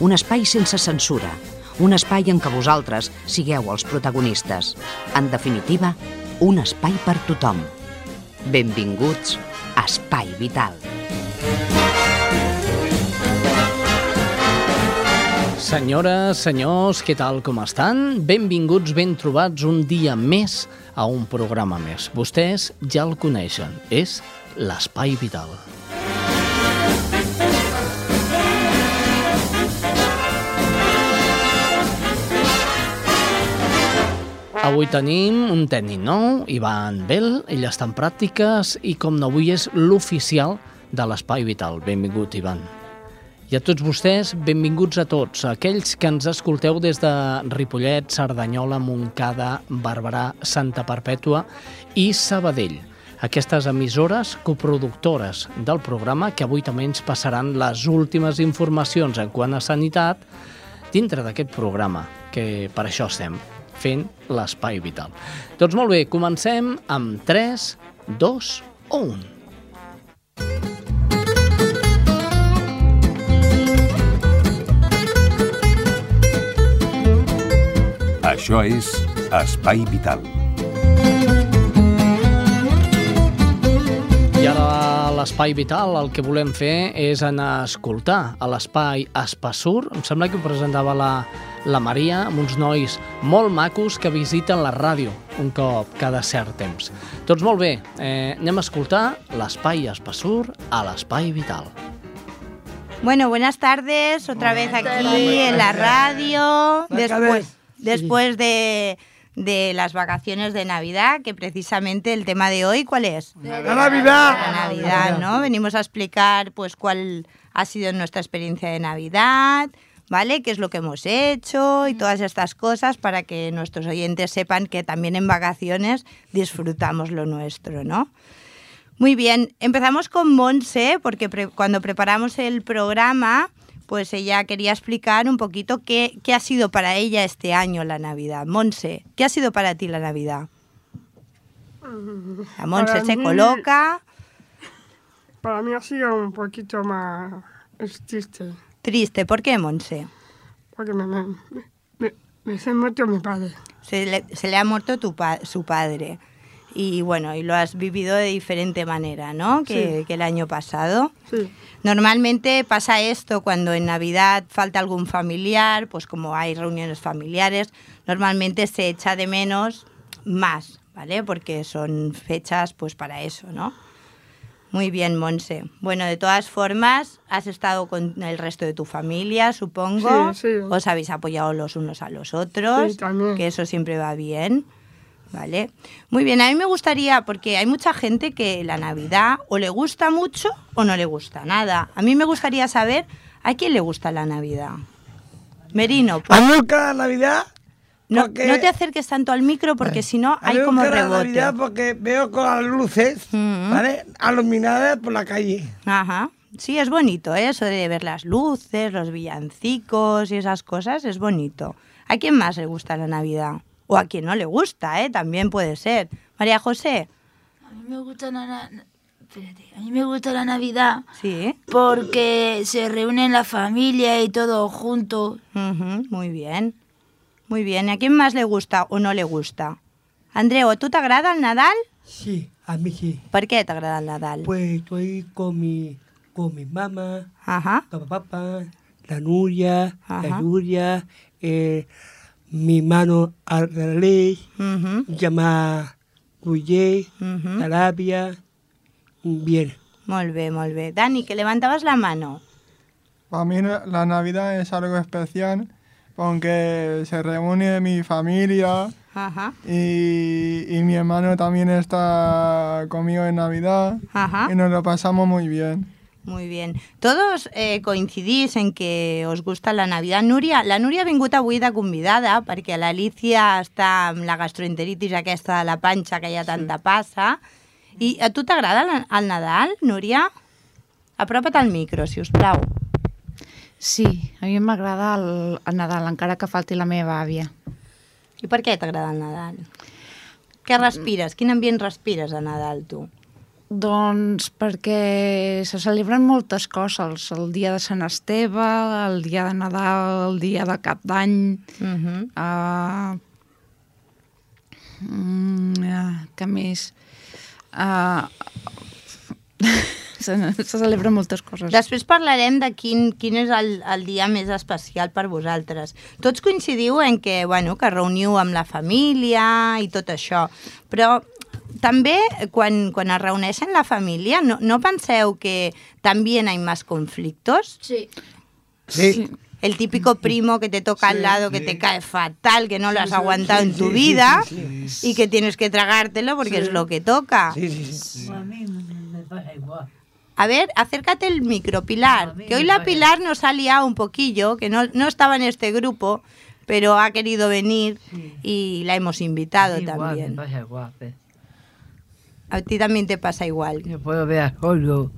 un espai sense censura, un espai en què vosaltres sigueu els protagonistes. En definitiva, un espai per tothom. Benvinguts a Espai Vital. Senyores, senyors, què tal, com estan? Benvinguts, ben trobats un dia més a un programa més. Vostès ja el coneixen, és l'Espai Vital. Avui tenim un tècnic nou, Ivan Bell, ell està en pràctiques i com no avui és l'oficial de l'Espai Vital. Benvingut, Ivan. I a tots vostès, benvinguts a tots, a aquells que ens escolteu des de Ripollet, Cerdanyola, Montcada, Barberà, Santa Perpètua i Sabadell. Aquestes emissores coproductores del programa que avui també ens passaran les últimes informacions en quant a sanitat dintre d'aquest programa, que per això estem, fent l'espai vital. Doncs molt bé, comencem amb 3, 2 o 1. Això és Espai Vital. I ara a l'Espai Vital el que volem fer és anar a escoltar a l'Espai Espassur. Em sembla que ho presentava la, la Maria amb uns nois molt macos que visiten la ràdio un cop cada cert temps. Doncs molt bé, eh, anem a escoltar l'Espai Espassur a l'Espai Vital. Bueno, buenas tardes, otra vez aquí en la radio, después, después de, de las vacaciones de Navidad, que precisamente el tema de hoy, ¿cuál es? ¡La Navidad! La Navidad, ¿no? Venimos a explicar pues cuál ha sido nuestra experiencia de Navidad, ¿vale? ¿Qué es lo que hemos hecho y todas estas cosas para que nuestros oyentes sepan que también en vacaciones disfrutamos lo nuestro, ¿no? Muy bien, empezamos con Monse, porque pre- cuando preparamos el programa, pues ella quería explicar un poquito qué, qué ha sido para ella este año la Navidad. Monse, ¿qué ha sido para ti la Navidad? La Monse se mí- coloca Para mí ha sido un poquito más triste, triste. ¿Por qué, Monse? porque me, me, me, me se muerto mi padre. Se le, se le ha muerto tu pa- su padre. Y bueno, y lo has vivido de diferente manera, ¿no? Que, Sí. que el año pasado. Sí, Normalmente pasa esto cuando en Navidad falta algún familiar, pues como hay reuniones familiares, normalmente se echa de menos más, ¿vale? Porque son fechas pues para eso, ¿no? Muy bien, Monse. Bueno, de todas formas, has estado con el resto de tu familia, supongo. Sí, sí. Os habéis apoyado los unos a los otros, Sí, también. que eso siempre va bien. ¿Vale? Muy bien, a mí me gustaría, porque hay mucha gente que la Navidad o le gusta mucho o no le gusta nada. A mí me gustaría saber a quién le gusta la Navidad. Merino, pues, A mí me gusta la Navidad no, porque- no te acerques tanto al micro porque si no hay como rebote. Navidad porque veo con las luces, Mm. ¿vale? Iluminadas por la calle. Ajá. Sí, es bonito, ¿eh? eso de ver las luces, los villancicos y esas cosas, es bonito. ¿A quién más le gusta la Navidad? O a quien no le gusta, ¿eh? También puede ser. María José, A mí me gusta la, na- espérate, a mí me gusta la Navidad sí. porque se reúnen la familia y todo junto. Ujú, muy bien. Muy bien. ¿Y a quién más le gusta o no le gusta? Andreu, ¿tú te agrada el Nadal? Sí, a mí sí. ¿Por qué te agrada el Nadal? Pues estoy con mi, con mi mamá, Ajá. con mi papá, la Nuria, Ajá. la Yuria, eh, mi mano Arley, Ujú, llama Ruye, ujú. Arabia, bien. Molt bé, molt bé. Dani, que levantabas la mano. Para mí la Navidad es algo especial porque se reúne mi familia Ajá. y, y mi hermano también está conmigo en Navidad Ajá. y nos lo pasamos muy bien. Muy bien. Todos eh, coincidís en que us gusta la Navidad. Núria, la Núria ha vingut avui de convidada perquè l'Alicia està amb la gastroenteritis aquesta de la panxa que ha tanta passa. I a tu t'agrada el Nadal, Núria? Apropa't al micro, si us plau. Sí, a mi m'agrada el, el Nadal, encara que falti la meva àvia. I per què t'agrada el Nadal? Què respires? Quin ambient respires a Nadal, tu? Doncs perquè se celebren moltes coses, el dia de Sant Esteve, el dia de Nadal, el dia de Cap d'Any, Uh -huh. uh, mm, uh, què més? Uh, se, se celebren moltes coses. Després parlarem de quin, quin és el, el dia més especial per vosaltres. Tots coincidiu en que, bueno, que reuniu amb la família i tot això, però també quan, quan es reuneixen la família, no, no penseu que también hay más conflictos? Sí. Sí. El típico primo que te toca al lado, que te cae fatal, que no lo has aguantado en tu vida y que tienes que tragártelo porque es lo que toca. Sí, sí, sí. A mí me pasa igual. A ver, acércate el micro, Pilar. Que hoy la Pilar nos ha liado un poquillo, que no, no estaba en este grupo, pero ha querido venir y la hemos invitado también. me pasa igual. A ti también te pasa igual. Yo puedo ver a solo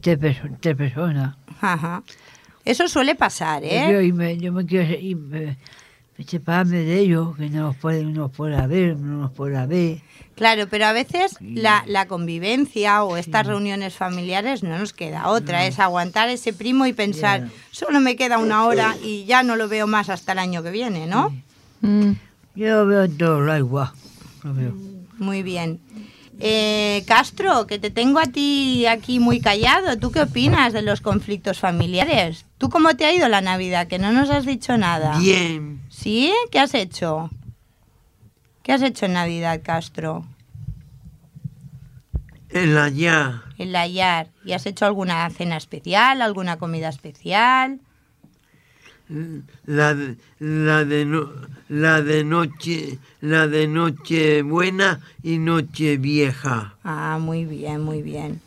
tres, perso- tres personas. Ajá. Eso suele pasar, Yo, ¿eh? y me, yo me quiero ir, me- me separarme de ellos, que no nos pueden, no nos pueda ver, no nos pueda ver. Claro, pero a veces la, la convivencia o estas reuniones familiares no nos queda otra, es aguantar ese primo y pensar, solo me queda una hora y ya no lo veo más hasta el año que viene, ¿no? Mm. Yo lo veo en todo lo igual. Lo veo. Muy bien. Eh, Castro, que te tengo a ti aquí muy callado. ¿Tú qué opinas de los conflictos familiares? ¿Tú cómo te ha ido la Navidad? Que no nos has dicho nada. Bien. ¿Sí? ¿Qué has hecho? ¿Qué has hecho en Navidad, Castro? En la ya. En la Yar. ¿Y has hecho alguna cena especial, alguna comida especial? La de, la de no, la de noche, la de noche buena y noche vieja. Ah, muy bien, muy bien.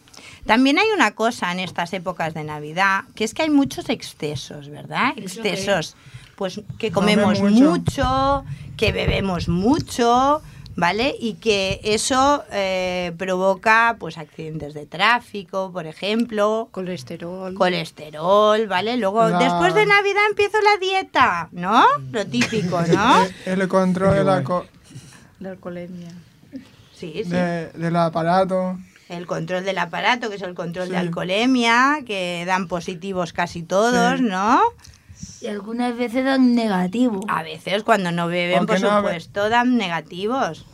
También hay una cosa en estas épocas de Navidad, que es que hay muchos excesos, ¿verdad? Excesos. Pues que comemos mucho. mucho, que bebemos mucho, ¿vale? Y que eso eh, provoca pues accidentes de tráfico, por ejemplo, Colesterol. colesterol, ¿vale? Luego, La- después de Navidad empiezo la dieta, ¿no? Lo típico, ¿no? El control de la co- la alcoholemia. Sí, sí. de- del aparato. El control del aparato, que es el control de alcoholemia, que dan positivos casi todos, Sí. ¿no? Y algunas veces dan negativo. A veces cuando no beben, Aunque por no supuesto, dan negativos.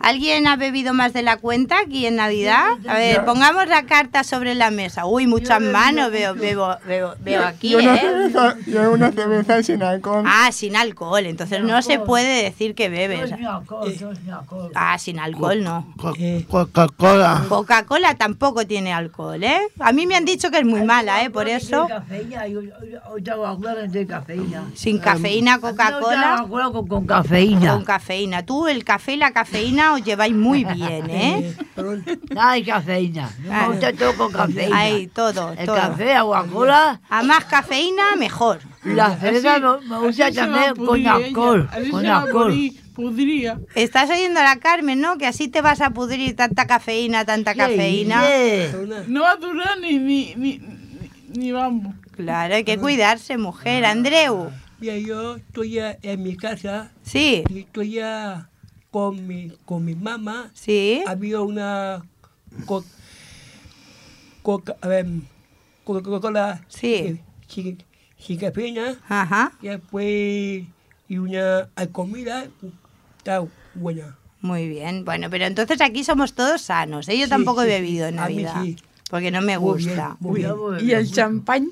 ¿Alguien ha bebido más de la cuenta aquí en Navidad? A ver, pongamos la carta sobre la mesa. Uy, muchas manos veo, veo, veo, veo aquí, Yo una, ¿eh? cerveza, yo una cerveza sin alcohol. Ah, sin alcohol. Entonces no se puede decir que Yo bebes. sin alcohol, yo sin alcohol. Ah, sin alcohol no. Eh, Coca-Cola. Coca-Cola tampoco tiene alcohol, ¿eh? A mí me han dicho que es muy mala, ¿eh? Por eso. Sin cafeína, Coca-Cola. Con cafeína. Tú el café y la cafeína os lleváis muy bien, ¿eh? De cafeína. Me gusta todo con cafeína. Ahí, todo, El todo. café, la Coca-Cola A más cafeína, mejor. la cerveza me, me gusta también con alcohol. Con alcohol. Podría. Estás oyendo a la Carmen, ¿no? Que así te vas a pudrir tanta cafeína, tanta cafeína. Yeah. No va a durar ni, ni, ni, ni, vamos. Claro, hay que cuidarse, mujer. Andreu. Mira, yo estoy ya en mi casa Sí, y estoy ya con mi, con mi mamá. sí. Había una co- coca, a ver, Coca-Cola Sí. cafeína. Ajá. Y después y una comida, está buena. Muy bien. Bueno, pero entonces aquí somos todos sanos. ¿eh? Yo Sí, tampoco he bebido en a mí Navidad. sí. Porque no me Muy bien, gusta. muy bien. ¿Y el champán?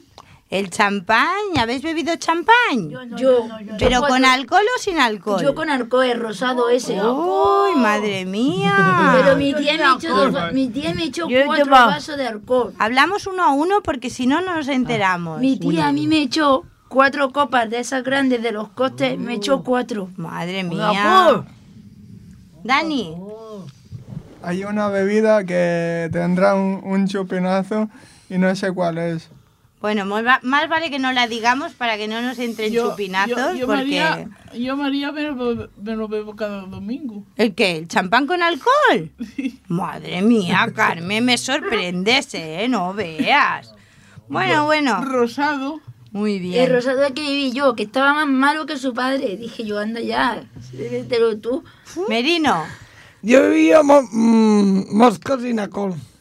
El champán, ¿habéis bebido champán? Yo, ¿Pero yo con cuando- alcohol o sin alcohol? Yo con alcohol, el rosado ese. Uy, madre mía. Pero mi tía me echó, dos mi tía me echó Yo cuatro vasos de alcohol. Hablamos uno a uno porque si no, no nos enteramos. Mi tía a mí me echó cuatro copas de esas grandes de los costes, me echó cuatro. Madre Con mía. Dani, Hay una bebida que tendrá un, un chupinazo y no sé cuál es. Bueno, más va- más vale que no la digamos para que no nos entren chupinazos, yo, yo porque... María, yo María me lo, be- me lo bebo cada domingo. ¿El qué? ¿El champán con alcohol? Madre mía, Carmen, me sorprendes, ¿eh? No veas. Bueno, bueno. Rosado. Muy El bien. rosado que viví yo, que estaba más malo que su padre. Dije yo, anda ya, pero tú. Merino. Yo vivía mo mm, moscas.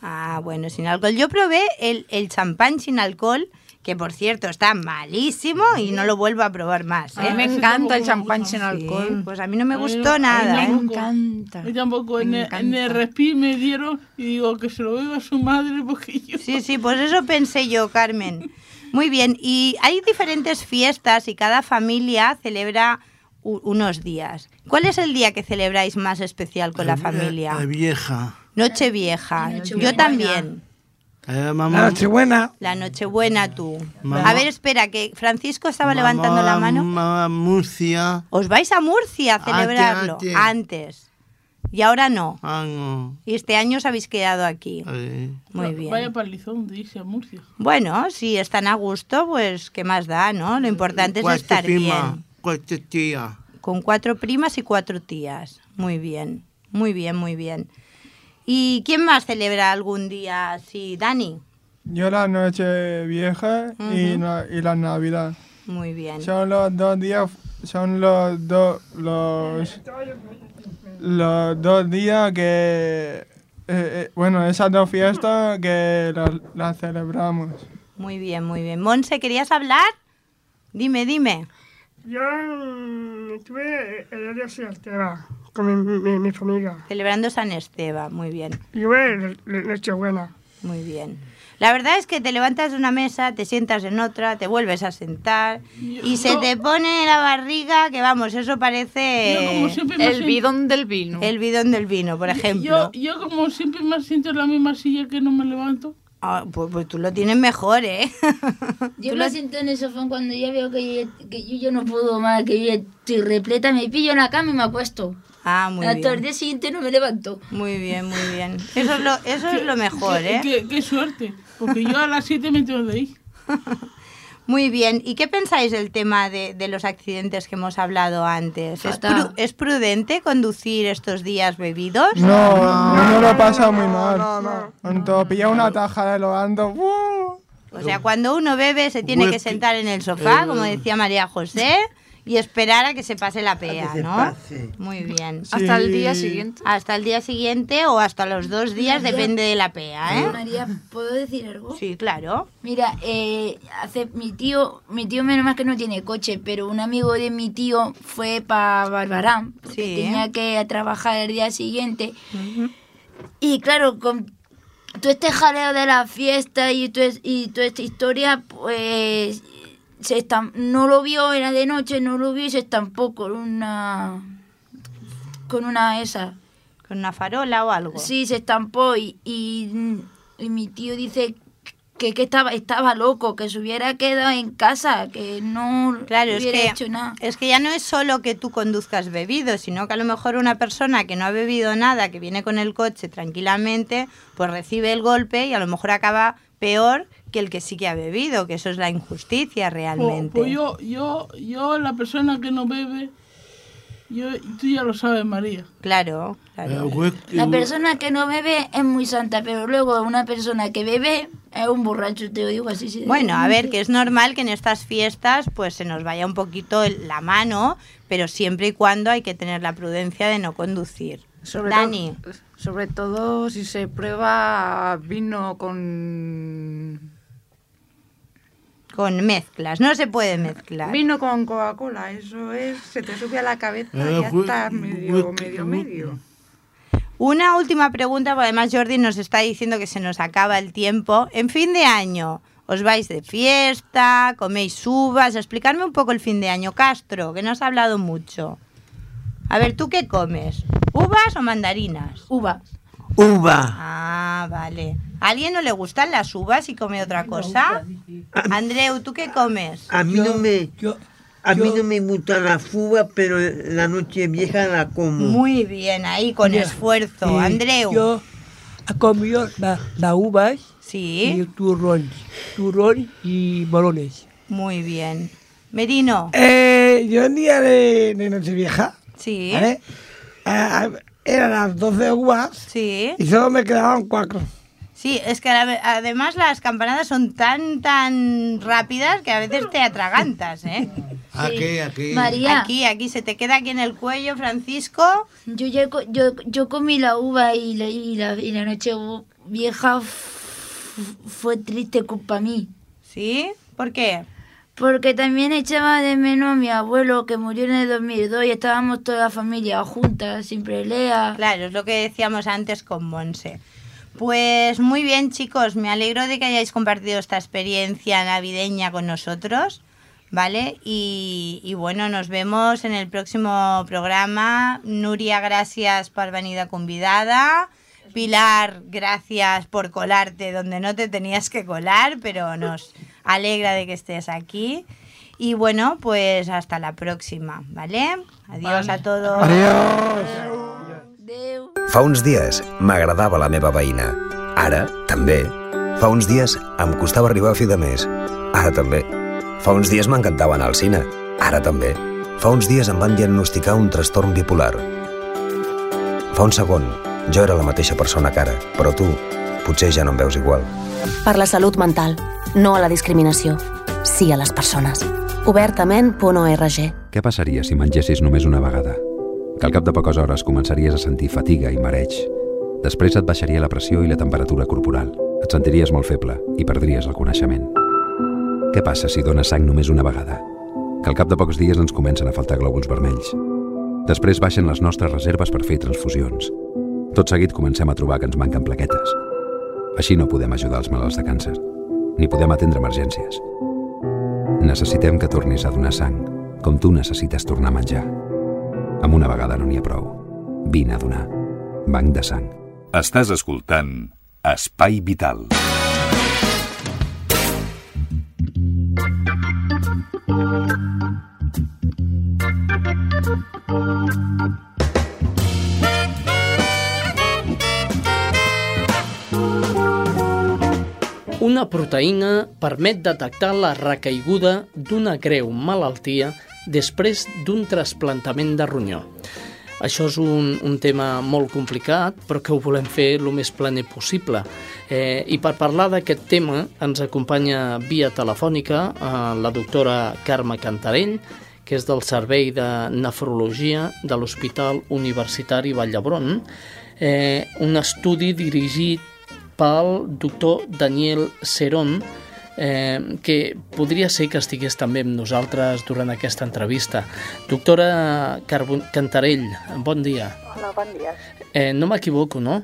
Ah, bueno, sin alcohol. Yo probé el, el champán sin alcohol, que por cierto está malísimo y no lo vuelvo a probar más. A mí ¿eh? me encanta el champán sin Sí, alcohol. Pues a mí no me A mí gustó a mí nada, ¿eh? tampoco. encanta. Yo tampoco, en, Me el- en el respiro me dieron y digo que se lo beba su madre porque yo... Sí, sí, pues eso pensé yo, Carmen. Muy bien, y hay diferentes fiestas y cada familia celebra u- unos días. ¿Cuál es el día que celebráis más especial con la familia? La vieja. Nochevieja. Nochebuena. Yo también. Eh, mamá. La Nochebuena. La Nochebuena tú. Mamá. A ver, espera, que Francisco estaba levantando la mano. Mamá Murcia. ¿Os vais a Murcia a celebrarlo? Antes, Antes. Y ahora no. Ah, no. Y este año os habéis quedado aquí. Muy bien. Vaya palizón de irse a Murcia. Bueno, si están a gusto, pues qué más da, ¿no? Lo importante es estar prima, bien. Cuatro tía. Con cuatro primas y cuatro tías. Muy bien, muy bien, muy bien. ¿Y quién más celebra algún día así? Dani. Yo la noche vieja y, y la Navidad. Muy bien. Son los dos días, son los dos, los, los dos días que, eh, eh, bueno, esas dos fiestas que las las celebramos. Muy bien, muy bien. Monse, ¿querías hablar? Dime, dime. Yo mm, estuve el día de Esteba con mi, mi, mi familia. Celebrando San Esteban, muy bien, Y tuve Nochebuena. muy bien. La verdad es que te levantas de una mesa, te sientas en otra, te vuelves a sentar y se te pone la barriga que vamos, eso parece El bidón del vino. el bidón del vino, por ejemplo. Yo, yo como siempre me siento en la misma silla que no me levanto. Ah, pues, pues tú lo tienes mejor, ¿eh? Yo me lo- siento en el sofá cuando ya veo que yo, que yo ya no puedo más, que yo estoy repleta, me pillo en la cama y me acuesto. Ah, muy Hasta el bien. día siguiente no me levanto. Muy bien, muy bien. Eso es lo, eso es lo mejor, Qué- ¿eh? Qué, qué suerte, porque yo a las 7 me tengo de ir. Muy bien. ¿Y qué pensáis del tema de, de los accidentes que hemos hablado antes? ¿Es, Fatal. pru- es prudente conducir estos días bebidos? No, uno lo pasa muy mal. Cuando pilla una taja de lo ando, ¡uh! O sea, cuando uno bebe se tiene que sentar en el sofá, como decía María José, y esperar a que se pase la pea, ¿no? pase. Muy bien. Hasta el día siguiente. Hasta el día siguiente o hasta los dos días, depende de la pea, ¿eh? María, ¿puedo decir algo? Sí, claro. Mira, eh, hace mi tío, mi tío menos mal que no tiene coche, pero un amigo de mi tío fue para Barbarán, porque Sí. tenía que trabajar el día siguiente. Y claro, con todo este jaleo de la fiesta y, todo es- y toda esta historia, pues se estam- no lo vio, era de noche, no lo vio y se estampó con una con una esa. Con una farola o algo. Sí, se estampó y, y, y mi tío dice que, que estaba, estaba loco, que se hubiera quedado en casa, que no Claro, es hubiera que, hecho nada. es que ya no es solo que tú conduzcas bebido, sino que a lo mejor una persona que no ha bebido nada, que viene con el coche tranquilamente, pues recibe el golpe y a lo mejor acaba peor que el que sí que ha bebido, que eso es la injusticia realmente. pues yo, yo, yo, la persona que no bebe, yo, tú ya lo sabes, María. Claro, claro. La persona que no bebe es muy santa, pero luego una persona que bebe es un borracho, te lo digo así. sí, Bueno, a ver, que es normal que en estas fiestas pues se nos vaya un poquito la mano, pero siempre y cuando hay que tener la prudencia de no conducir. Sobre Dani. todo, sobre todo si se prueba vino con Con mezclas, no se puede mezclar. vino con Coca-Cola, eso es, se te sube a la cabeza y Eh, ya ju- está medio, ju- medio, medio. Una última pregunta, porque además Jordi nos está diciendo que se nos acaba el tiempo. En fin de año, ¿os vais de fiesta? ¿Coméis uvas? Explicarme un poco el fin de año, Castro, que no has hablado mucho. A ver, ¿tú qué comes? ¿Uvas o mandarinas? Uva. Uva. Ah, vale. ¿A alguien no le gustan las uvas y come otra cosa? Andreu, ¿tú qué comes? A mí no me... A mí no me gusta la fuga, pero la noche vieja la como. Muy bien, ahí con Mira, esfuerzo. eh, Andreu. Yo he comido la- las uvas Sí. Y turrón, turrón y balones. Muy bien. Merino. Eh, yo el día de, de Nochevieja, Sí. ¿vale? Ah, eran las 12 uvas Sí. y solo me quedaban cuatro. Sí, es que a- además las campanadas son tan, tan rápidas que a veces te atragantas, ¿eh? Aquí, aquí. María. Aquí, aquí, se te queda aquí en el cuello, Francisco. Yo, ya co- yo, yo comí la uva y la, y la, y la noche vieja fue triste para mí. ¿Sí? ¿Por qué? Porque también echaba de menos a mi abuelo que murió en el 2002 y estábamos toda la familia juntas, sin pelea. Claro, es lo que decíamos antes con Monse. Pues muy bien, chicos, me alegro de que hayáis compartido esta experiencia navideña con nosotros, ¿vale? Y, y bueno, nos vemos en el próximo programa. Nuria, gracias por venir de convidada. Pilar, gracias por colarte donde no te tenías que colar, pero nos alegra de que estés aquí. Y bueno, pues hasta la próxima, ¿vale? Adiós a todos. Fa uns dies m'agradava la meva veïna. Ara, també. Fa uns dies em costava arribar a fi de mes. Ara també. Fa uns dies m'encantava anar al cine. Ara també. Fa uns dies em van diagnosticar un trastorn bipolar. Fa un segon, jo era la mateixa persona que ara, però tu potser ja no em veus igual. Per la salut mental, no a la discriminació. Sí a les persones. Obertament.org Què passaria si mengessis només una vegada? Que al cap de poques hores començaries a sentir fatiga i mareig. Després et baixaria la pressió i la temperatura corporal. Et sentiries molt feble i perdries el coneixement. Què passa si dones sang només una vegada? Que al cap de pocs dies ens comencen a faltar glòbuls vermells. Després baixen les nostres reserves per fer transfusions. Tot seguit comencem a trobar que ens manquen plaquetes. Així no podem ajudar els malalts de càncer, ni podem atendre emergències. Necessitem que tornis a donar sang, com tu necessites tornar a menjar. Amb una vegada no n'hi ha prou. Vine a donar. Banc de sang. Estàs escoltant Espai Vital. Una proteïna permet detectar la recaiguda d'una greu malaltia després d'un trasplantament de ronyó. Això és un, un tema molt complicat, però que ho volem fer el més planer possible. Eh, I per parlar d'aquest tema ens acompanya via telefònica eh, la doctora Carme Cantarell, que és del Servei de Nefrologia de l'Hospital Universitari Vall d'Hebron, eh, un estudi dirigit pel doctor Daniel Serón, eh, que podria ser que estigués també amb nosaltres durant aquesta entrevista. Doctora Carbon Cantarell, bon dia. Hola, bon dia. Eh, no m'equivoco, no?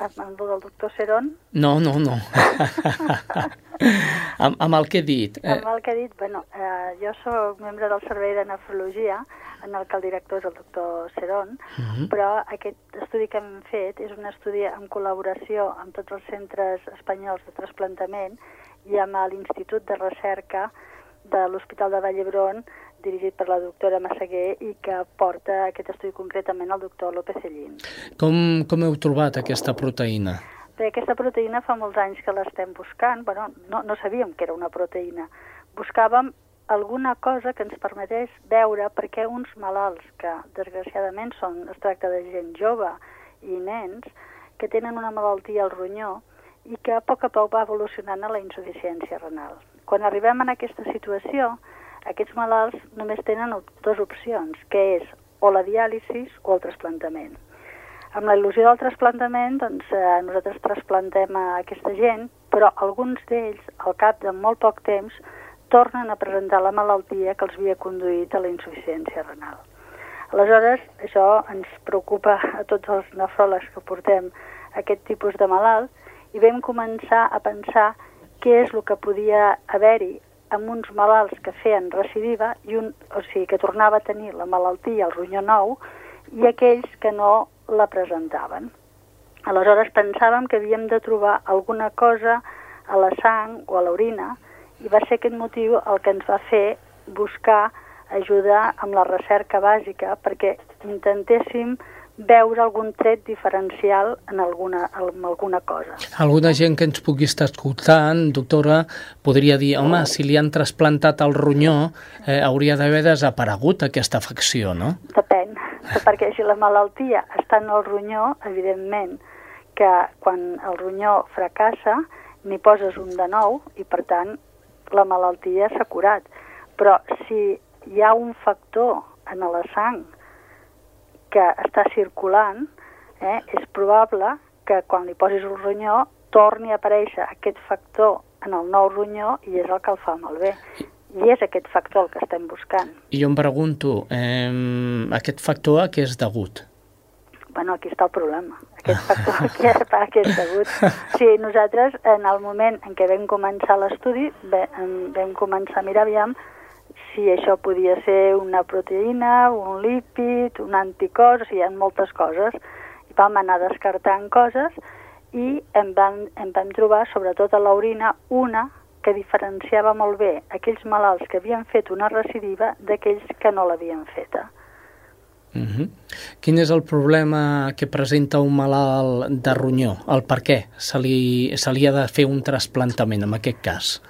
Amb el doctor Serón, No, no, no. amb, amb el que he dit. eh... amb el que he dit, bueno, eh, jo sóc membre del Servei de Nefrologia, en el que el director és el doctor Serón, Mhm. però aquest estudi que hem fet és un estudi en col·laboració amb tots els centres espanyols de trasplantament i amb l'Institut de Recerca de l'Hospital de Vall d'Hebron, dirigit per la doctora Massaguer i que porta aquest estudi concretament el doctor López Ellín. Com, com heu trobat aquesta proteïna? Bé, aquesta proteïna fa molts anys que l'estem buscant. Bueno, no, no sabíem que era una proteïna. Buscàvem alguna cosa que ens permetés veure per què uns malalts que, desgraciadament, són, es tracta de gent jove i nens, que tenen una malaltia al ronyó i que a poc a poc va evolucionant a la insuficiència renal. Quan arribem en aquesta situació, aquests malalts només tenen dues opcions, que és o la diàlisi o el trasplantament. Amb la il·lusió del trasplantament, doncs, eh, nosaltres trasplantem a aquesta gent, però alguns d'ells, al cap de molt poc temps, tornen a presentar la malaltia que els havia conduït a la insuficiència renal. Aleshores, això ens preocupa a tots els nefròlegs que portem aquest tipus de malalt i vam començar a pensar què és el que podia haver-hi amb uns malalts que feien recidiva, i un, o sigui, que tornava a tenir la malaltia, el ronyó nou, i aquells que no la presentaven. Aleshores pensàvem que havíem de trobar alguna cosa a la sang o a l'orina i va ser aquest motiu el que ens va fer buscar ajuda amb la recerca bàsica perquè intentéssim veure algun tret diferencial en alguna, en alguna cosa. Alguna gent que ens pugui estar escoltant, doctora, podria dir, home, si li han trasplantat el ronyó, eh, hauria d'haver desaparegut aquesta afecció, no? Depèn, perquè si la malaltia està en el ronyó, evidentment que quan el ronyó fracassa n'hi poses un de nou i per tant la malaltia s'ha curat. Però si hi ha un factor en la sang que està circulant, eh, és probable que quan li posis un ronyó torni a aparèixer aquest factor en el nou ronyó i és el que el fa malbé. I és aquest factor el que estem buscant. I jo em pregunto, eh, aquest factor a què és degut? Bueno, aquí està el problema. Aquest factor aquí és, a què és degut. Sí, nosaltres, en el moment en què vam començar l'estudi, vam començar a mirar aviam si això podia ser una proteïna, un lípid, un anticòs, o sigui, hi ha moltes coses. I vam anar descartant coses i en vam, en vam trobar, sobretot a l'orina, una que diferenciava molt bé aquells malalts que havien fet una recidiva d'aquells que no l'havien feta. Uh -huh. Quin és el problema que presenta un malalt de ronyó? El per què se li, se li ha de fer un trasplantament en aquest cas?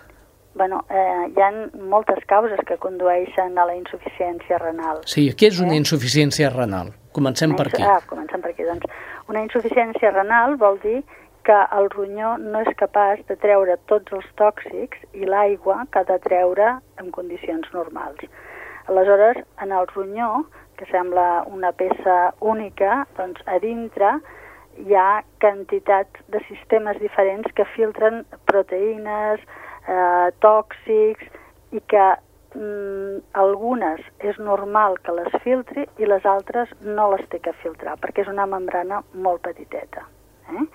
Bueno, eh, hi ha moltes causes que condueixen a la insuficiència renal. Sí, què és una eh? insuficiència renal? Comencem per aquí. Ah, comencem per aquí. Doncs, una insuficiència renal vol dir que el ronyó no és capaç de treure tots els tòxics i l'aigua que ha de treure en condicions normals. Aleshores, en el ronyó que sembla una peça única, doncs a dintre hi ha quantitat de sistemes diferents que filtren proteïnes, eh, tòxics, i que mm, algunes és normal que les filtri i les altres no les té que filtrar, perquè és una membrana molt petiteta. Eh?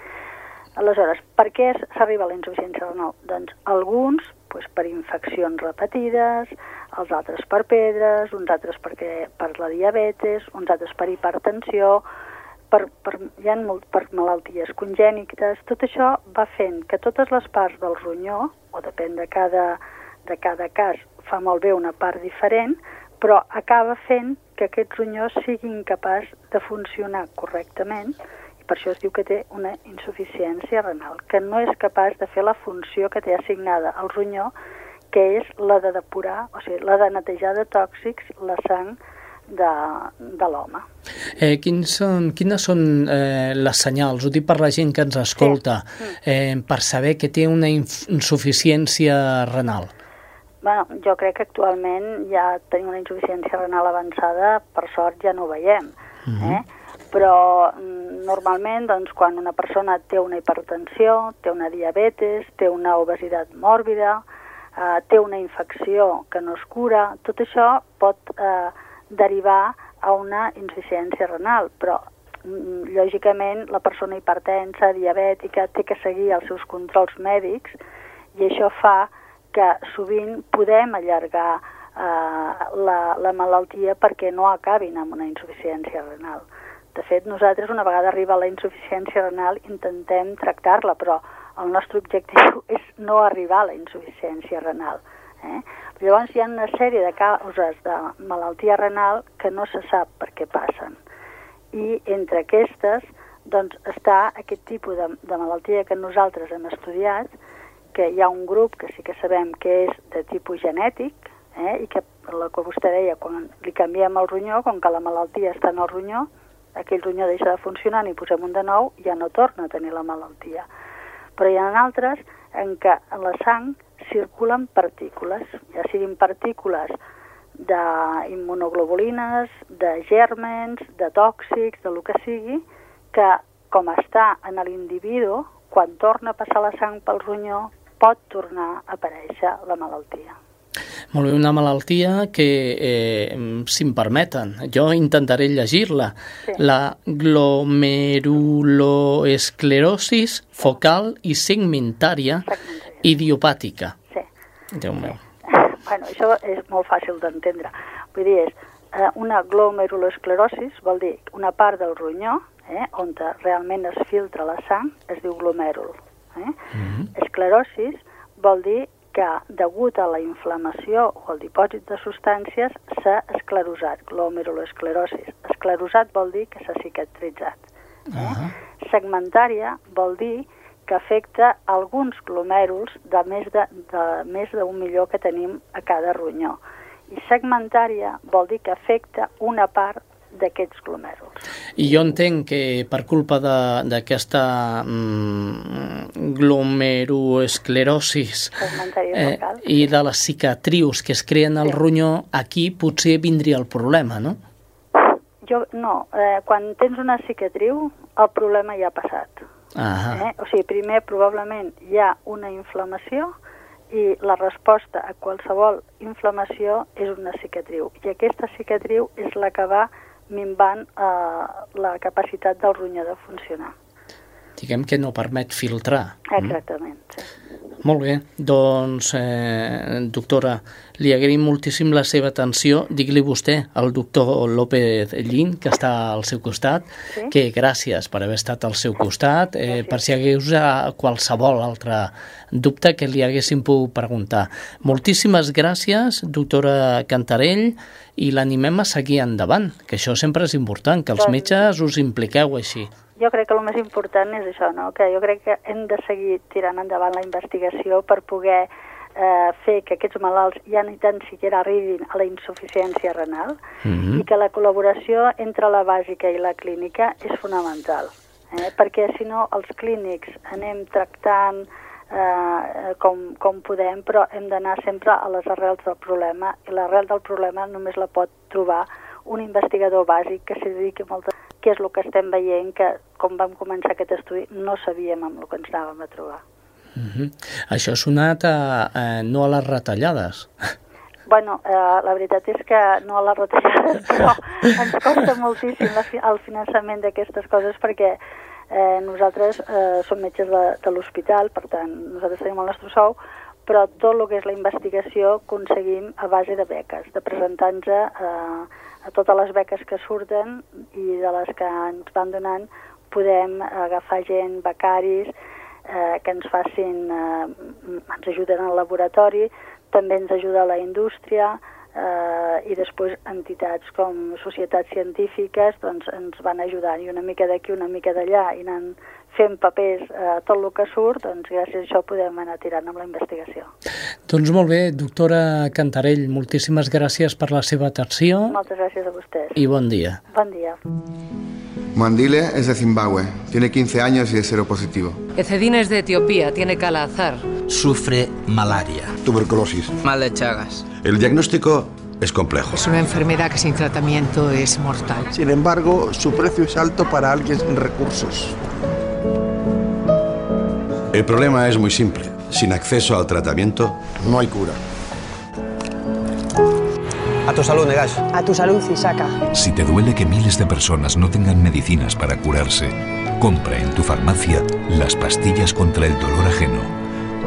Aleshores, per què s'arriba a la insuficiència renal? Doncs alguns pues, per infeccions repetides, els altres per pedres, uns altres perquè, per la diabetes, uns altres per hipertensió, per, per, hi ha molt, per malalties congènites. Tot això va fent que totes les parts del ronyó, o depèn de cada, de cada cas, fa molt bé una part diferent, però acaba fent que aquest ronyó sigui incapaç de funcionar correctament per això es diu que té una insuficiència renal, que no és capaç de fer la funció que té assignada al ronyó que és la de depurar, o sigui, la de netejar de tòxics la sang de, de l'home. Eh, quins són, quines són eh, les senyals, ho dic per la gent que ens escolta, sí. eh, per saber que té una insuficiència renal? Bueno, jo crec que actualment ja tenim una insuficiència renal avançada, per sort ja no ho veiem. Uh -huh. eh? Però mm, normalment, doncs, quan una persona té una hipertensió, té una diabetes, té una obesitat mòrbida, eh, té una infecció que no es cura, tot això pot eh, derivar a una insuficiència renal, però mm, lògicament la persona hipertensa, diabètica, té que seguir els seus controls mèdics i això fa que sovint podem allargar eh, la, la malaltia perquè no acabin amb una insuficiència renal. De fet, nosaltres una vegada arriba la insuficiència renal intentem tractar-la, però el nostre objectiu és no arribar a la insuficiència renal. Eh? Llavors hi ha una sèrie de causes de malaltia renal que no se sap per què passen. I entre aquestes doncs, està aquest tipus de, de malaltia que nosaltres hem estudiat, que hi ha un grup que sí que sabem que és de tipus genètic, eh? i que el que vostè deia, quan li canviem el ronyó, com que la malaltia està en el ronyó, aquell ronyó deixa de funcionar, ni posem un de nou, ja no torna a tenir la malaltia però hi ha altres en què en la sang circulen partícules, ja siguin partícules d'immunoglobulines, de gèrmens, de tòxics, de lo que sigui, que com està en l'individu, quan torna a passar la sang pel ronyó, pot tornar a aparèixer la malaltia. Molt bé, una malaltia que, eh, si em permeten, jo intentaré llegir-la. Sí. La glomeruloesclerosis focal i segmentària idiopàtica. Sí. Déu meu. Bueno, això és molt fàcil d'entendre. Vull dir, és eh, una glomeruloesclerosis, vol dir una part del ronyó, eh, on realment es filtra la sang, es diu glomèrul. Eh? Mm -hmm. Esclerosis vol dir que, degut a la inflamació o al dipòsit de substàncies, s'ha esclerosat, glomeruloesclerosis. esclerosat vol dir que s'ha cicatritzat. Ah. Segmentària vol dir que afecta alguns glomèruls de més de, de més d'un milió que tenim a cada ronyó. I segmentària vol dir que afecta una part d'aquests glomèruls. I jo entenc que per culpa de- d'aquesta mm, glomeroesclerosis eh, i de les cicatrius que es creen al ronyó, aquí potser vindria el problema, no? Jo, no, eh, quan tens una cicatriu, el problema ja ha passat. Ah, Eh? O sigui, primer probablement hi ha una inflamació i la resposta a qualsevol inflamació és una cicatriu. I aquesta cicatriu és la que va minvant eh, la capacitat del ronyó de funcionar. diguem que no permet filtrar. Exactament. Sí. Molt bé, doncs, eh, doctora, li agraïm moltíssim la seva atenció. Digui-li vostè al doctor López Llin, que està al seu costat, Sí. que gràcies per haver estat al seu costat, eh, per si hagués qualsevol altre dubte que li haguéssim pogut preguntar. Moltíssimes gràcies, doctora Cantarell, i l'animem a seguir endavant, que això sempre és important, que els Doncs- metges us impliqueu així. Jo crec que el més important és això, no? que jo crec que hem de seguir tirant endavant la investigació per poder eh, fer que aquests malalts ja ni tan siquiera arribin a la insuficiència renal Mhm. i que la col·laboració entre la bàsica i la clínica és fonamental. Eh? Perquè si no, els clínics anem tractant eh, com, com podem, però hem d'anar sempre a les arrels del problema i l'arrel del problema només la pot trobar un investigador bàsic que s'hi dediqui molt a què és el que estem veient que, com vam començar aquest estudi, no sabíem amb el que ens anàvem a trobar. Mhm. Això ha sonat a, a, no a les retallades. Bueno, eh, la veritat és que no a les retallades, però ens costa moltíssim la, fi- el finançament d'aquestes coses perquè eh, nosaltres eh, som metges de, de l'hospital, per tant, nosaltres tenim el nostre sou, però tot el que és la investigació aconseguim a base de beques, de presentar-nos eh, a totes les beques que surten i de les que ens van donant podem agafar gent, becaris, eh, que ens facin, eh, ens ajuden al laboratori, també ens ajuda la indústria eh, i després entitats com societats científiques doncs, ens van ajudant i una mica d'aquí, una mica d'allà i anant fent papers eh, tot el que surt, doncs gràcies a això podem anar tirant amb la investigació. Doncs molt bé, doctora Cantarell, moltíssimes gràcies per la seva atenció Moltes gràcies a vostès. i bon dia. Bon dia. Mandile es de Zimbabue, tiene 15 años y es seropositivo. Ecedina es de Etiopía, tiene cala azar. Sufre malaria. Tuberculosis. Mal de Chagas. El diagnóstico es complejo. Es una enfermedad que sin tratamiento es mortal. Sin embargo, su precio es alto para alguien sin recursos. El problema es muy simple. Sin acceso al tratamiento, no hay cura. A tu salud, Negash. A tu salud, Isaka. Si te duele que miles de personas no tengan medicinas para curarse, compra en tu farmacia las pastillas contra el dolor ajeno.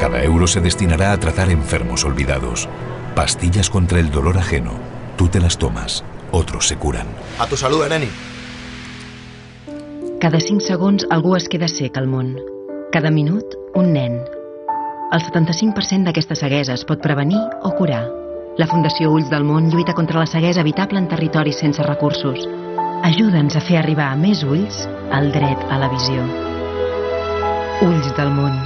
Cada euro se destinará a tratar enfermos olvidados. Pastillas contra el dolor ajeno. Tú te las tomas, otros se curan. A tu salud, Ereni. Cada 5 segons algú es queda sec al món. Cada minut, un nen. El 75% d'aquesta ceguesa es pot prevenir o curar. La Fundació Ulls del Món lluita contra la ceguesa evitable en territoris sense recursos. Ajuda'ns a fer arribar a més ulls el dret a la visió. Ulls del Món.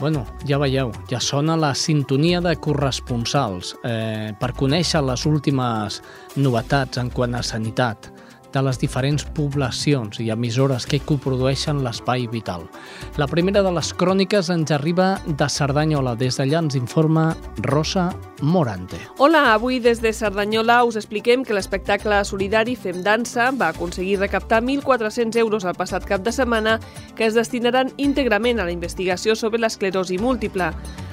Bueno, ja veieu, ja sona la sintonia de corresponsals eh, per conèixer les últimes novetats en quant a sanitat de les diferents poblacions i emissores que coprodueixen l'espai vital. La primera de les cròniques ens arriba de Cerdanyola. Des d'allà ens informa Rosa Morante. Hola, avui des de Cerdanyola us expliquem que l'espectacle solidari Fem Dansa va aconseguir recaptar 1.400 euros el passat cap de setmana que es destinaran íntegrament a la investigació sobre l'esclerosi múltiple.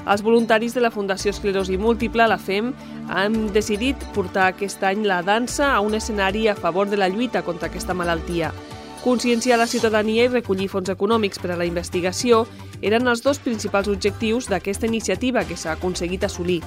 Els voluntaris de la Fundació Esclerosi Múltiple, la FEM, han decidit portar aquest any la dansa a un escenari a favor de la lluita contra aquesta malaltia. Conscienciar la ciutadania i recollir fons econòmics per a la investigació eren els dos principals objectius d'aquesta iniciativa que s'ha aconseguit assolir.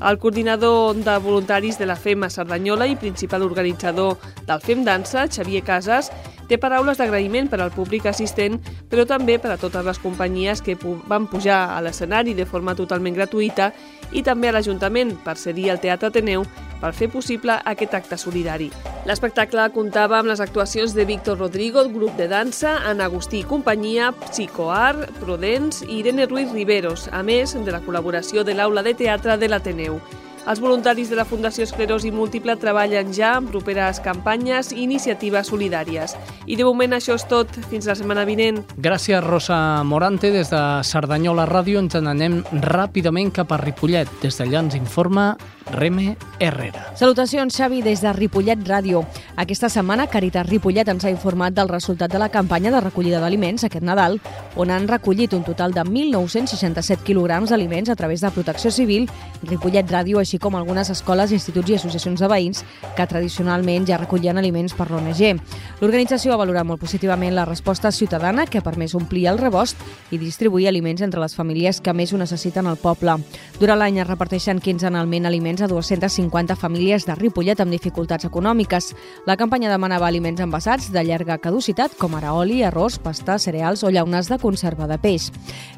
El coordinador de voluntaris de la FEM a Cerdanyola i principal organitzador del FEM Dansa, Xavier Casas, Té paraules d'agraïment per al públic assistent, però també per a totes les companyies que van pujar a l'escenari de forma totalment gratuïta i també a l'Ajuntament per cedir al Teatre Ateneu per fer possible aquest acte solidari. L'espectacle comptava amb les actuacions de Víctor Rodrigo, grup de dansa, Ana Agustí i companyia, Psicoart, Prudents i Irene Ruiz Riveros, a més de la col·laboració de l'Aula de Teatre de l'Ateneu. Els voluntaris de la Fundació Esclerosi Múltiple treballen ja en properes campanyes i iniciatives solidàries. I de moment això és tot. Fins la setmana vinent. Gràcies, Rosa Morante. Des de Cerdanyola Ràdio ens n'anem ràpidament cap a Ripollet. Des d'allà ens informa Reme Herrera. Salutacions, Xavi, des de Ripollet Ràdio. Aquesta setmana, Caritas Ripollet ens ha informat del resultat de la campanya de recollida d'aliments aquest Nadal, on han recollit un total de 1.967 quilograms d'aliments a través de Protecció Civil, Ripollet Ràdio, així com algunes escoles, instituts i associacions de veïns que tradicionalment ja recollien aliments per l'ONG. L'organització ha valorat molt positivament la resposta ciutadana que ha permès omplir el rebost i distribuir aliments entre les famílies que més ho necessiten al poble. Durant l'any es reparteixen quinzenalment aliments a 250 famílies de Ripollet amb dificultats econòmiques. La campanya demanava aliments envasats de llarga caducitat, com ara oli, arròs, pasta, cereals o llaunes de conserva de peix.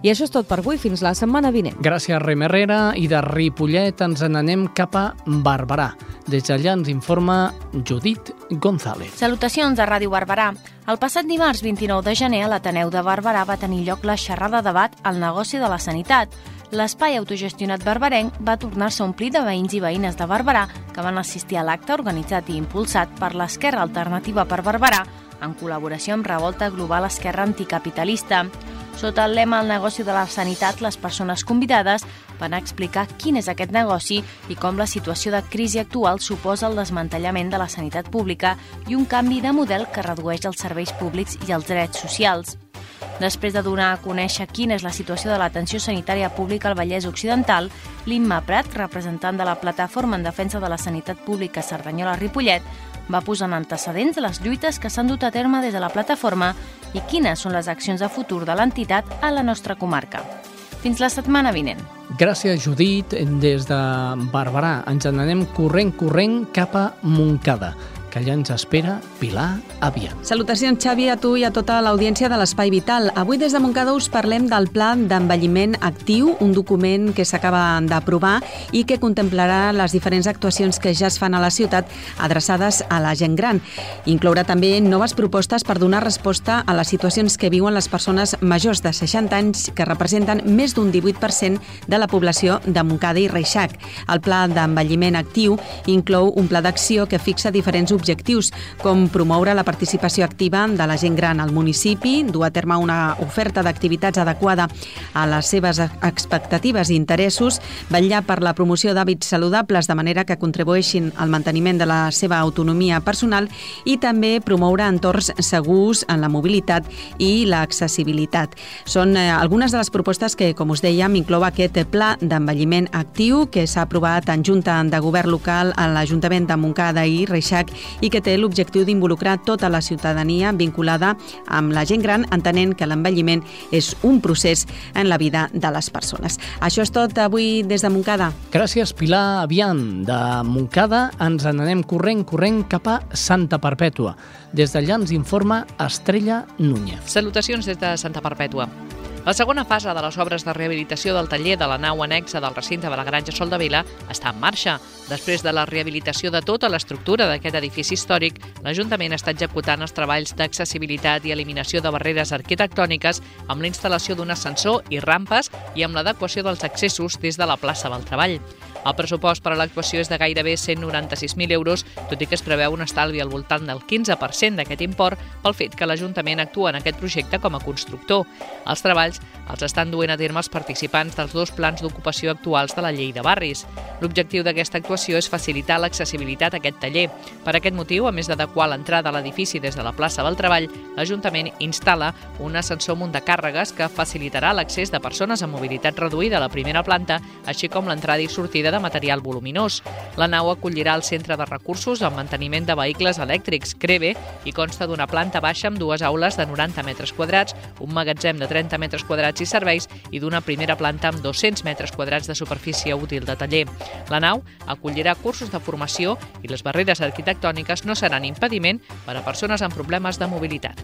I això és tot per avui, fins la setmana vinent. Gràcies, Rem Herrera. I de Ripollet ens n'anem cap a Barberà. Des d'allà ens informa Judit González. Salutacions de Ràdio Barberà. El passat dimarts 29 de gener a l'Ateneu de Barberà va tenir lloc la xerrada debat al negoci de la sanitat. L'espai autogestionat barberenc va tornar-se a omplir de veïns i veïnes de Barberà que van assistir a l'acte organitzat i impulsat per l'Esquerra Alternativa per Barberà en col·laboració amb Revolta Global Esquerra Anticapitalista. Sota el lema El negoci de la sanitat, les persones convidades van explicar quin és aquest negoci i com la situació de crisi actual suposa el desmantellament de la sanitat pública i un canvi de model que redueix els serveis públics i els drets socials. Després de donar a conèixer quina és la situació de l'atenció sanitària pública al Vallès Occidental, l'Imma Prat, representant de la Plataforma en Defensa de la Sanitat Pública Cerdanyola-Ripollet, va posar en antecedents les lluites que s'han dut a terme des de la plataforma i quines són les accions de futur de l'entitat a la nostra comarca. Fins la setmana vinent. Gràcies, Judit. Des de Barberà ens n'anem corrent, corrent cap a Montcada que allà ens espera Pilar Aviat. Salutacions, Xavi, a tu i a tota l'audiència de l'Espai Vital. Avui des de Montcada us parlem del Pla d'Envelliment Actiu, un document que s'acaba d'aprovar i que contemplarà les diferents actuacions que ja es fan a la ciutat adreçades a la gent gran. Inclourà també noves propostes per donar resposta a les situacions que viuen les persones majors de 60 anys que representen més d'un 18% de la població de Montcada i Reixac. El Pla d'Envelliment Actiu inclou un pla d'acció que fixa diferents objectius, com promoure la participació activa de la gent gran al municipi, dur a terme una oferta d'activitats adequada a les seves expectatives i interessos, vetllar per la promoció d'hàbits saludables de manera que contribueixin al manteniment de la seva autonomia personal i també promoure entorns segurs en la mobilitat i l'accessibilitat. Són eh, algunes de les propostes que, com us dèiem, inclou aquest pla d'envelliment actiu que s'ha aprovat en Junta de Govern local a l'Ajuntament de Montcada i Reixac i que té l'objectiu d'involucrar tota la ciutadania vinculada amb la gent gran, entenent que l'envelliment és un procés en la vida de les persones. Això és tot avui des de Montcada. Gràcies, Pilar Avian. De Montcada ens n'anem corrent, corrent cap a Santa Perpètua. Des d'allà ens informa Estrella Núñez. Salutacions des de Santa Perpètua. La segona fase de les obres de rehabilitació del taller de la nau anexa del recinte de la Granja Sol de Vila està en marxa. Després de la rehabilitació de tota l'estructura d'aquest edifici històric, l'Ajuntament està executant els treballs d'accessibilitat i eliminació de barreres arquitectòniques amb la instal·lació d'un ascensor i rampes i amb l'adequació dels accessos des de la plaça del Treball. El pressupost per a l'actuació és de gairebé 196.000 euros, tot i que es preveu un estalvi al voltant del 15% d'aquest import pel fet que l'Ajuntament actua en aquest projecte com a constructor. Els treballs els estan duent a terme els participants dels dos plans d'ocupació actuals de la llei de barris. L'objectiu d'aquesta actuació és facilitar l'accessibilitat a aquest taller. Per aquest motiu, a més d'adequar l'entrada a l'edifici des de la plaça del Treball, l'Ajuntament instal·la un ascensor muntacàrregues que facilitarà l'accés de persones amb mobilitat reduïda a la primera planta, així com l'entrada i sortida de material voluminós. La nau acollirà el centre de recursos al manteniment de vehicles elèctrics, CREVE, i consta d'una planta baixa amb dues aules de 90 metres quadrats, un magatzem de 30 metres quadrats i serveis i d'una primera planta amb 200 metres quadrats de superfície útil de taller. La nau acollirà cursos de formació i les barreres arquitectòniques no seran impediment per a persones amb problemes de mobilitat.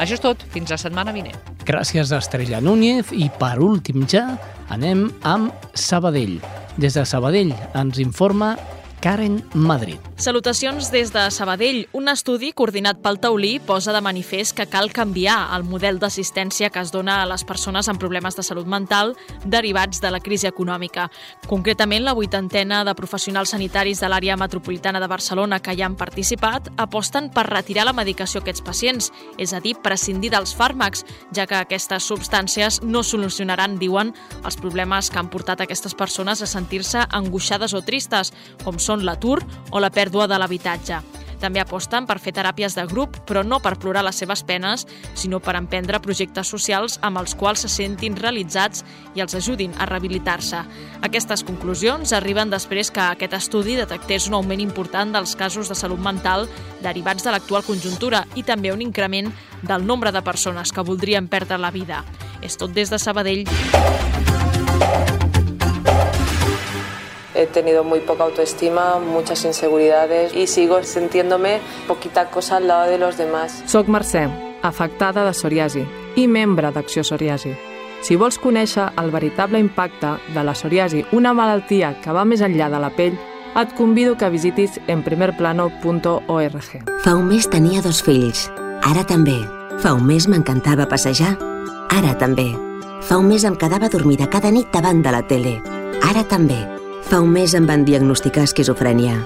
Això és tot, fins la setmana vinent. Gràcies a Estrella Núñez i per últim ja anem amb Sabadell. Des de Sabadell ens informa Karen Madrid. Salutacions des de Sabadell. Un estudi coordinat pel Taulí posa de manifest que cal canviar el model d'assistència que es dona a les persones amb problemes de salut mental derivats de la crisi econòmica. Concretament, la vuitantena de professionals sanitaris de l'àrea metropolitana de Barcelona que hi han participat aposten per retirar la medicació a aquests pacients, és a dir, prescindir dels fàrmacs, ja que aquestes substàncies no solucionaran, diuen, els problemes que han portat aquestes persones a sentir-se angoixades o tristes, com són l'atur o la pèrdua de l'habitatge. També aposten per fer teràpies de grup, però no per plorar les seves penes, sinó per emprendre projectes socials amb els quals se sentin realitzats i els ajudin a rehabilitar-se. Aquestes conclusions arriben després que aquest estudi detectés un augment important dels casos de salut mental derivats de l'actual conjuntura i també un increment del nombre de persones que voldrien perdre la vida. És tot des de Sabadell. He tenido muy poca autoestima, muchas inseguridades y sigo sintiéndome poquita cosa al lado de los demás. Soc Mercè, afectada de psoriasi i membre d'Acció Psoriasi. Si vols conèixer el veritable impacte de la psoriasi, una malaltia que va més enllà de la pell, et convido que visitis enprimerplano.org. Fa un mes tenia dos fills, ara també. Fa un mes m'encantava passejar, ara també. Fa un mes em quedava dormida cada nit davant de la tele, ara també. Fa un mes em van diagnosticar esquizofrènia.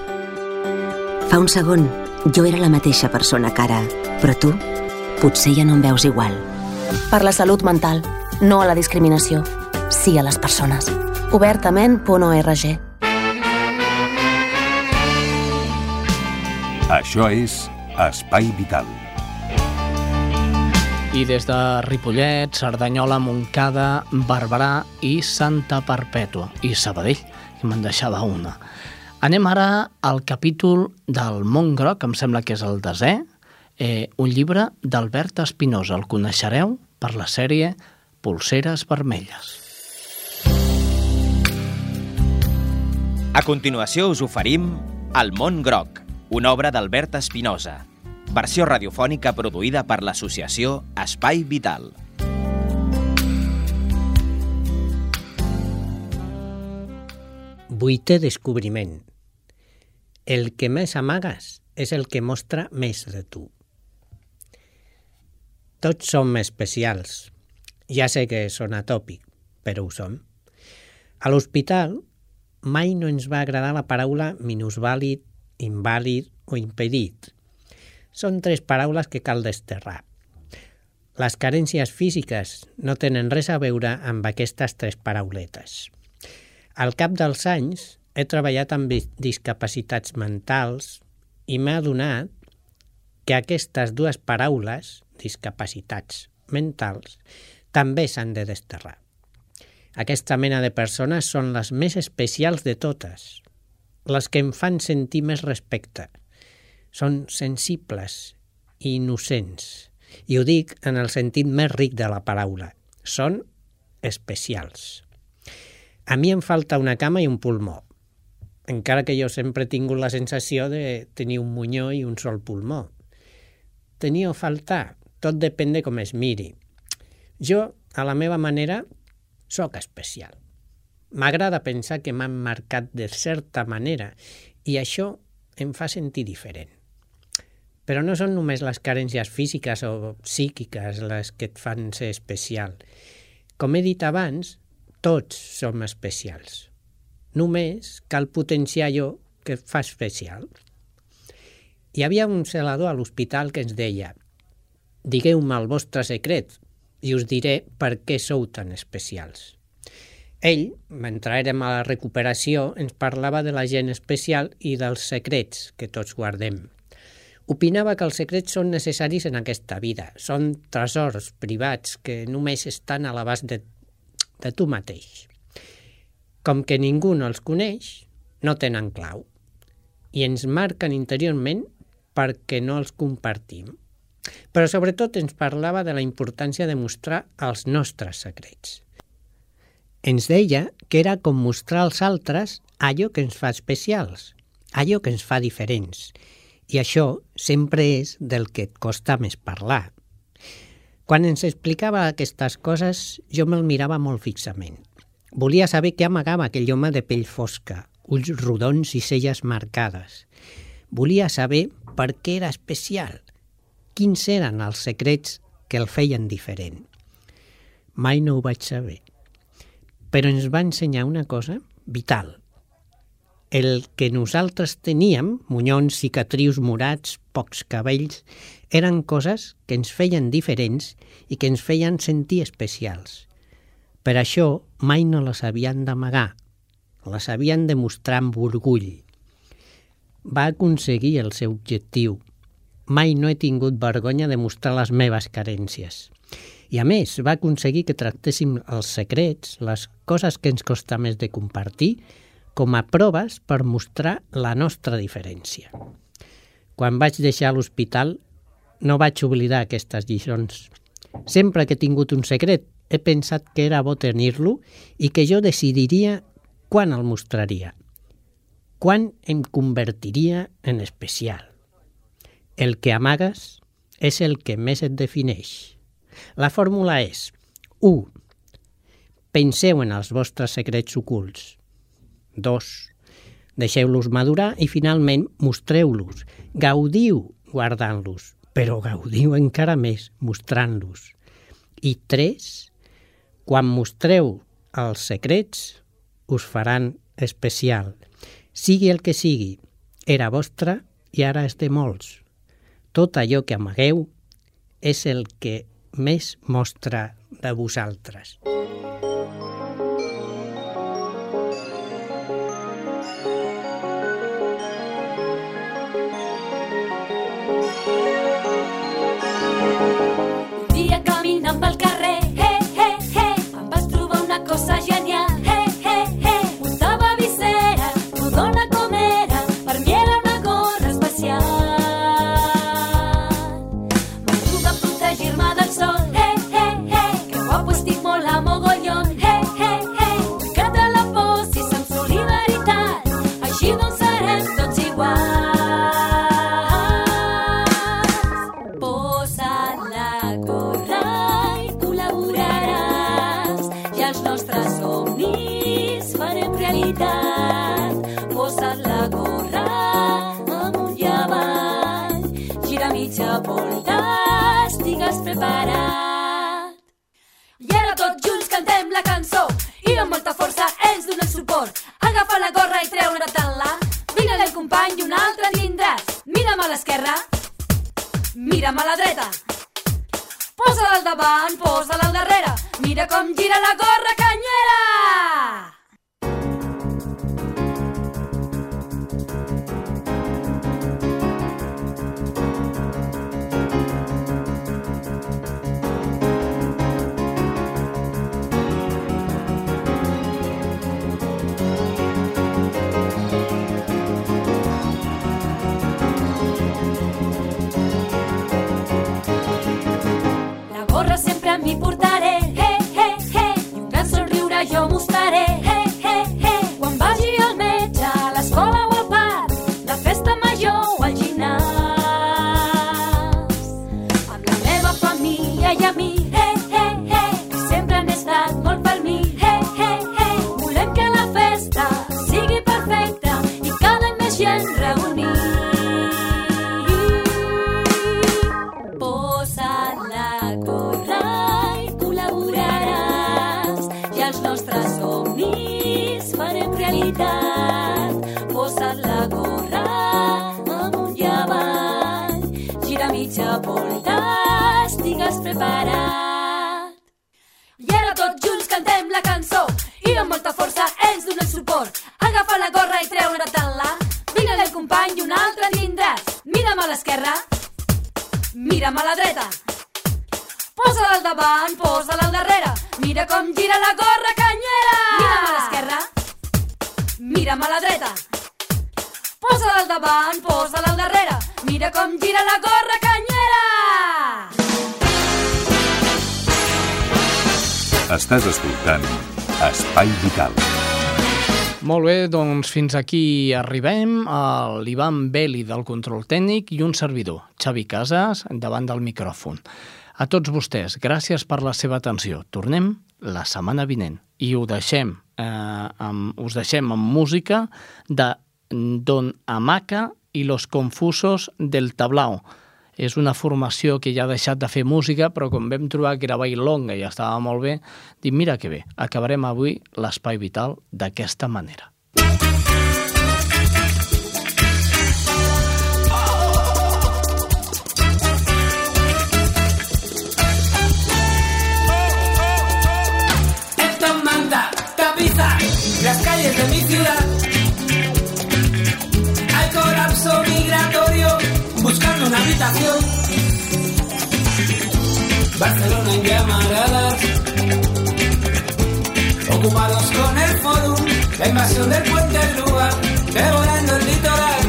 Fa un segon, jo era la mateixa persona que ara, però tu potser ja no em veus igual. Per la salut mental, no a la discriminació, sí a les persones. Obertament.org Això és Espai Vital. I des de Ripollet, Cerdanyola, Montcada, Barberà i Santa Perpètua. I Sabadell, que me'n deixava una. Anem ara al capítol del Mont Groc, em sembla que és el desè, eh, un llibre d'Albert Espinosa. El coneixereu per la sèrie Polseres Vermelles. A continuació us oferim El món groc, una obra d'Albert Espinosa, versió radiofònica produïda per l'associació Espai Vital. Vuitè descobriment. El que més amagues és el que mostra més de tu. Tots som especials. Ja sé que sona tòpic, però ho som. A l'hospital mai no ens va agradar la paraula minusvàlid, invàlid o impedit. Són tres paraules que cal desterrar. Les carències físiques no tenen res a veure amb aquestes tres parauletes. Al cap dels anys he treballat amb discapacitats mentals i m'he adonat que aquestes dues paraules, discapacitats mentals, també s'han de desterrar. Aquesta mena de persones són les més especials de totes, les que em fan sentir més respecte. Són sensibles i innocents, i ho dic en el sentit més ric de la paraula. Són especials. A mi em falta una cama i un pulmó, encara que jo sempre he tingut la sensació de tenir un munyó i un sol pulmó. Tenir o faltar, tot depèn de com es miri. Jo, a la meva manera, sóc especial. M'agrada pensar que m'han marcat de certa manera i això em fa sentir diferent. Però no són només les carències físiques o psíquiques les que et fan ser especial. Com he dit abans, tots som especials. Només cal potenciar allò que fa especial. Hi havia un celador a l'hospital que ens deia digueu-me el vostre secret i us diré per què sou tan especials. Ell, mentre érem a la recuperació, ens parlava de la gent especial i dels secrets que tots guardem. Opinava que els secrets són necessaris en aquesta vida. Són tresors privats que només estan a l'abast de, de tu mateix. Com que ningú no els coneix, no tenen clau i ens marquen interiorment perquè no els compartim. Però sobretot ens parlava de la importància de mostrar els nostres secrets. Ens deia que era com mostrar als altres allò que ens fa especials, allò que ens fa diferents. I això sempre és del que et costa més parlar. Quan ens explicava aquestes coses, jo me'l mirava molt fixament. Volia saber què amagava aquell home de pell fosca, ulls rodons i celles marcades. Volia saber per què era especial, quins eren els secrets que el feien diferent. Mai no ho vaig saber, però ens va ensenyar una cosa vital. El que nosaltres teníem, munyons, cicatrius morats, pocs cabells, eren coses que ens feien diferents i que ens feien sentir especials. Per això mai no les havien d'amagar, les havien de mostrar amb orgull. Va aconseguir el seu objectiu. Mai no he tingut vergonya de mostrar les meves carències. I a més, va aconseguir que tractéssim els secrets, les coses que ens costa més de compartir, com a proves per mostrar la nostra diferència. Quan vaig deixar l'hospital no vaig oblidar aquestes lliçons. Sempre que he tingut un secret he pensat que era bo tenir-lo i que jo decidiria quan el mostraria, quan em convertiria en especial. El que amagues és el que més et defineix. La fórmula és 1. Penseu en els vostres secrets ocults. 2. Deixeu-los madurar i finalment mostreu-los. Gaudiu guardant-los, però gaudiu encara més mostrant-los. I 3. Quan mostreu els secrets, us faran especial. Sigui el que sigui, era vostre i ara és de molts. Tot allò que amagueu és el que més mostra de vosaltres. Un mi portaré, hey, hey, hey, i un gran somriure jo mostraré, Mira com gira la gorra canyera. Mira'm a l'esquerra, mira'm a la dreta. Posa-la al davant, posa-la al darrere. Mira com gira la gorra canyera. Estàs escoltant Espai Vital. Molt bé, doncs fins aquí arribem. a L'Ivan Beli del control tècnic i un servidor, Xavi Casas, davant del micròfon. A tots vostès, gràcies per la seva atenció. Tornem la setmana vinent i ho deixem, eh, amb, us deixem amb música de Don Amaca i los confusos del tablao. És una formació que ja ha deixat de fer música, però com vam trobar que era bailonga i estava molt bé, dic, mira que bé, acabarem avui l'espai vital d'aquesta manera. Las calles de mi ciudad. Hay colapso migratorio buscando una habitación. Barcelona en llamaradas, ocupados con el forum, la invasión del puente Grúa, devorando el litoral.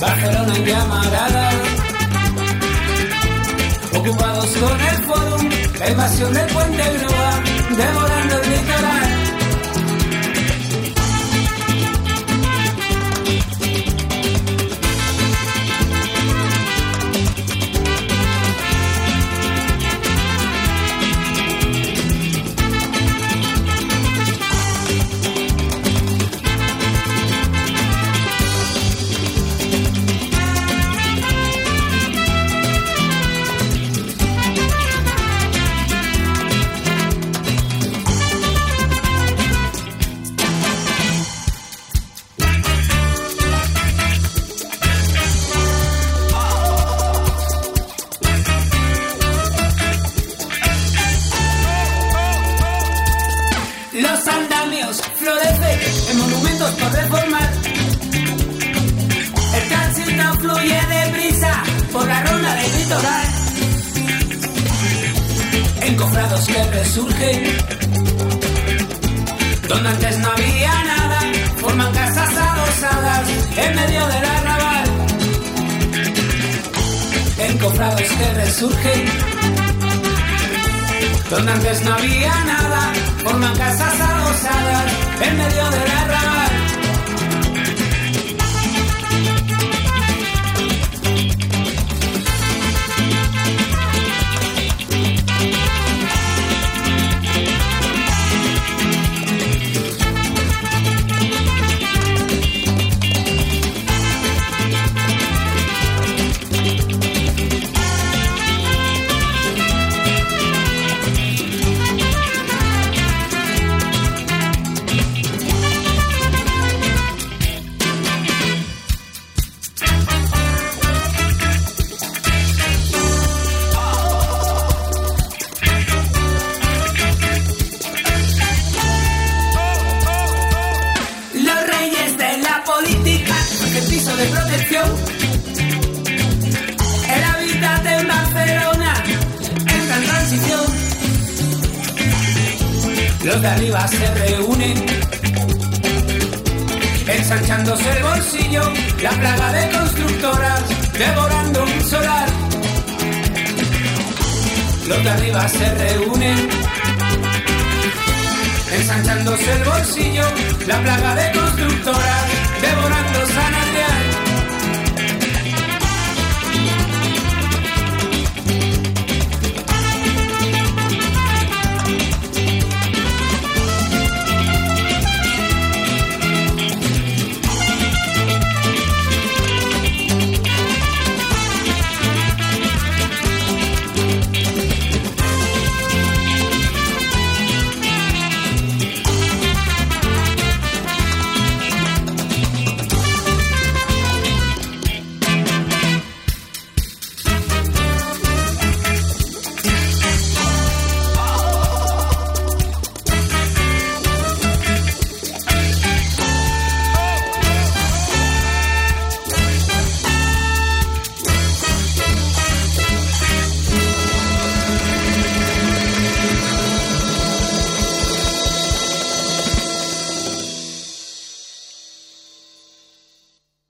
Barcelona en llamaradas, ocupados con el forum, la invasión del puente Grúa, devorando el litoral. De protección. El hábitat en Barcelona entra en transición. Los de arriba se reúnen, ensanchándose el bolsillo, la plaga de constructoras devorando un solar. Los de arriba se reúnen, ensanchándose el bolsillo, la plaga de constructoras devorando sana